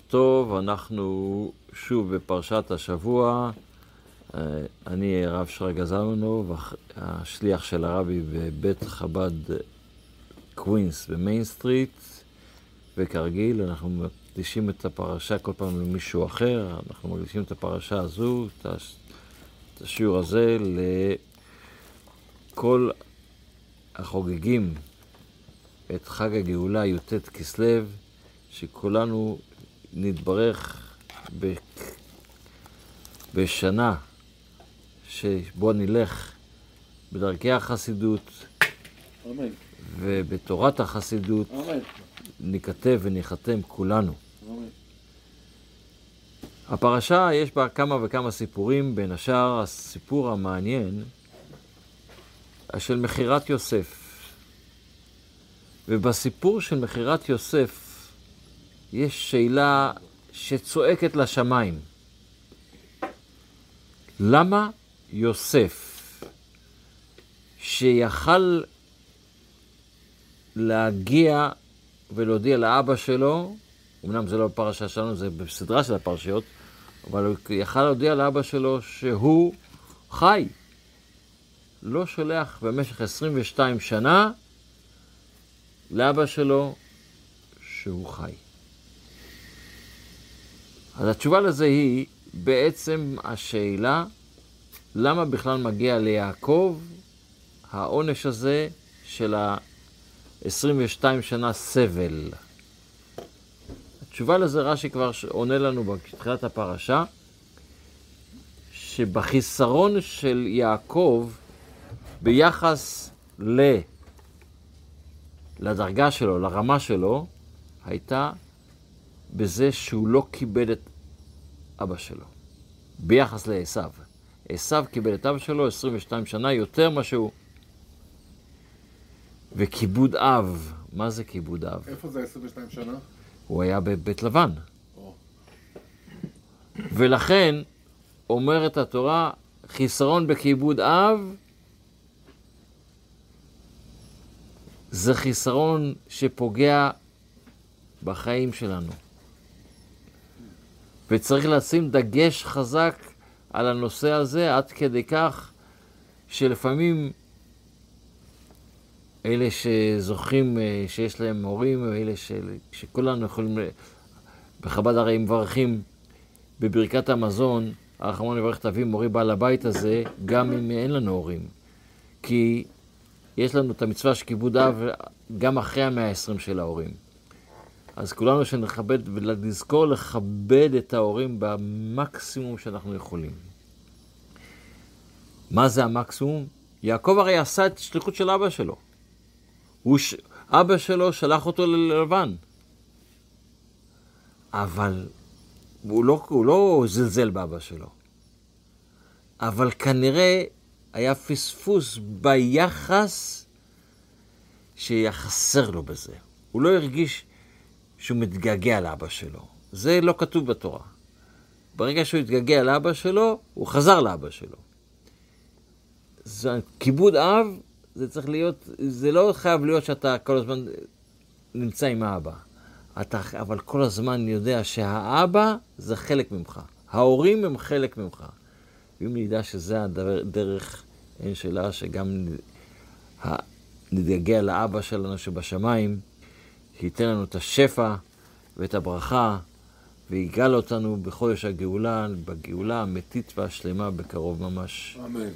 טוב, אנחנו שוב בפרשת השבוע. אה, אני הרב שרגא זלמנוב, השליח של הרבי בבית חב"ד קווינס במיין סטריט, וכרגיל אנחנו מקדישים את הפרשה כל פעם למישהו אחר, אנחנו מקדישים את הפרשה הזו, את השיעור הזה, לכל החוגגים את חג הגאולה י"ט כסלו, שכולנו נתברך ב... בשנה שבו נלך בדרכי החסידות אמן. ובתורת החסידות אמן. ניכתב וניחתם כולנו. אמן. הפרשה יש בה כמה וכמה סיפורים, בין השאר הסיפור המעניין של מכירת יוסף. ובסיפור של מכירת יוסף יש שאלה שצועקת לשמיים. למה יוסף, שיכל להגיע ולהודיע לאבא שלו, אמנם זה לא בפרשה שלנו, זה בסדרה של הפרשיות, אבל הוא יכל להודיע לאבא שלו שהוא חי. לא שולח במשך 22 שנה לאבא שלו שהוא חי. אז התשובה לזה היא בעצם השאלה למה בכלל מגיע ליעקב העונש הזה של ה-22 שנה סבל. התשובה לזה רש"י כבר עונה לנו בתחילת הפרשה, שבחיסרון של יעקב ביחס ל... לדרגה שלו, לרמה שלו, הייתה בזה שהוא לא כיבד את אבא שלו, ביחס לעשו. עשו קיבל את אבא שלו 22 שנה יותר ממה שהוא. וכיבוד אב, מה זה כיבוד אב? איפה זה 22 שנה? הוא היה בבית לבן. או. ולכן אומרת התורה, חיסרון בכיבוד אב זה חיסרון שפוגע בחיים שלנו. וצריך לשים דגש חזק על הנושא הזה, עד כדי כך שלפעמים אלה שזוכים, אה, שיש להם הורים, אלה ש... שכולנו יכולים, בחב"ד הרי מברכים בברכת המזון, הרחמון יברך את אבי מורי בעל הבית הזה, גם אם אין לנו הורים. כי יש לנו את המצווה של כיבוד אב גם אחרי המאה ה-20 של ההורים. אז כולנו שנכבד ונזכור לכבד את ההורים במקסימום שאנחנו יכולים. מה זה המקסימום? יעקב הרי עשה את השליחות של אבא שלו. הוא ש... אבא שלו שלח אותו ללבן. אבל הוא לא, הוא לא זלזל באבא שלו. אבל כנראה היה פספוס ביחס שהיה חסר לו בזה. הוא לא הרגיש שהוא מתגעגע לאבא שלו. זה לא כתוב בתורה. ברגע שהוא התגעגע לאבא שלו, הוא חזר לאבא שלו. זה, כיבוד אב, זה צריך להיות, זה לא חייב להיות שאתה כל הזמן נמצא עם האבא. אתה, אבל כל הזמן יודע שהאבא זה חלק ממך. ההורים הם חלק ממך. ואם נדע שזה הדרך, אין שאלה שגם נתגעגע לאבא שלנו שבשמיים, שייתן לנו את השפע ואת הברכה, ויגאל אותנו בחודש הגאולה, בגאולה האמיתית והשלמה בקרוב ממש. אמן.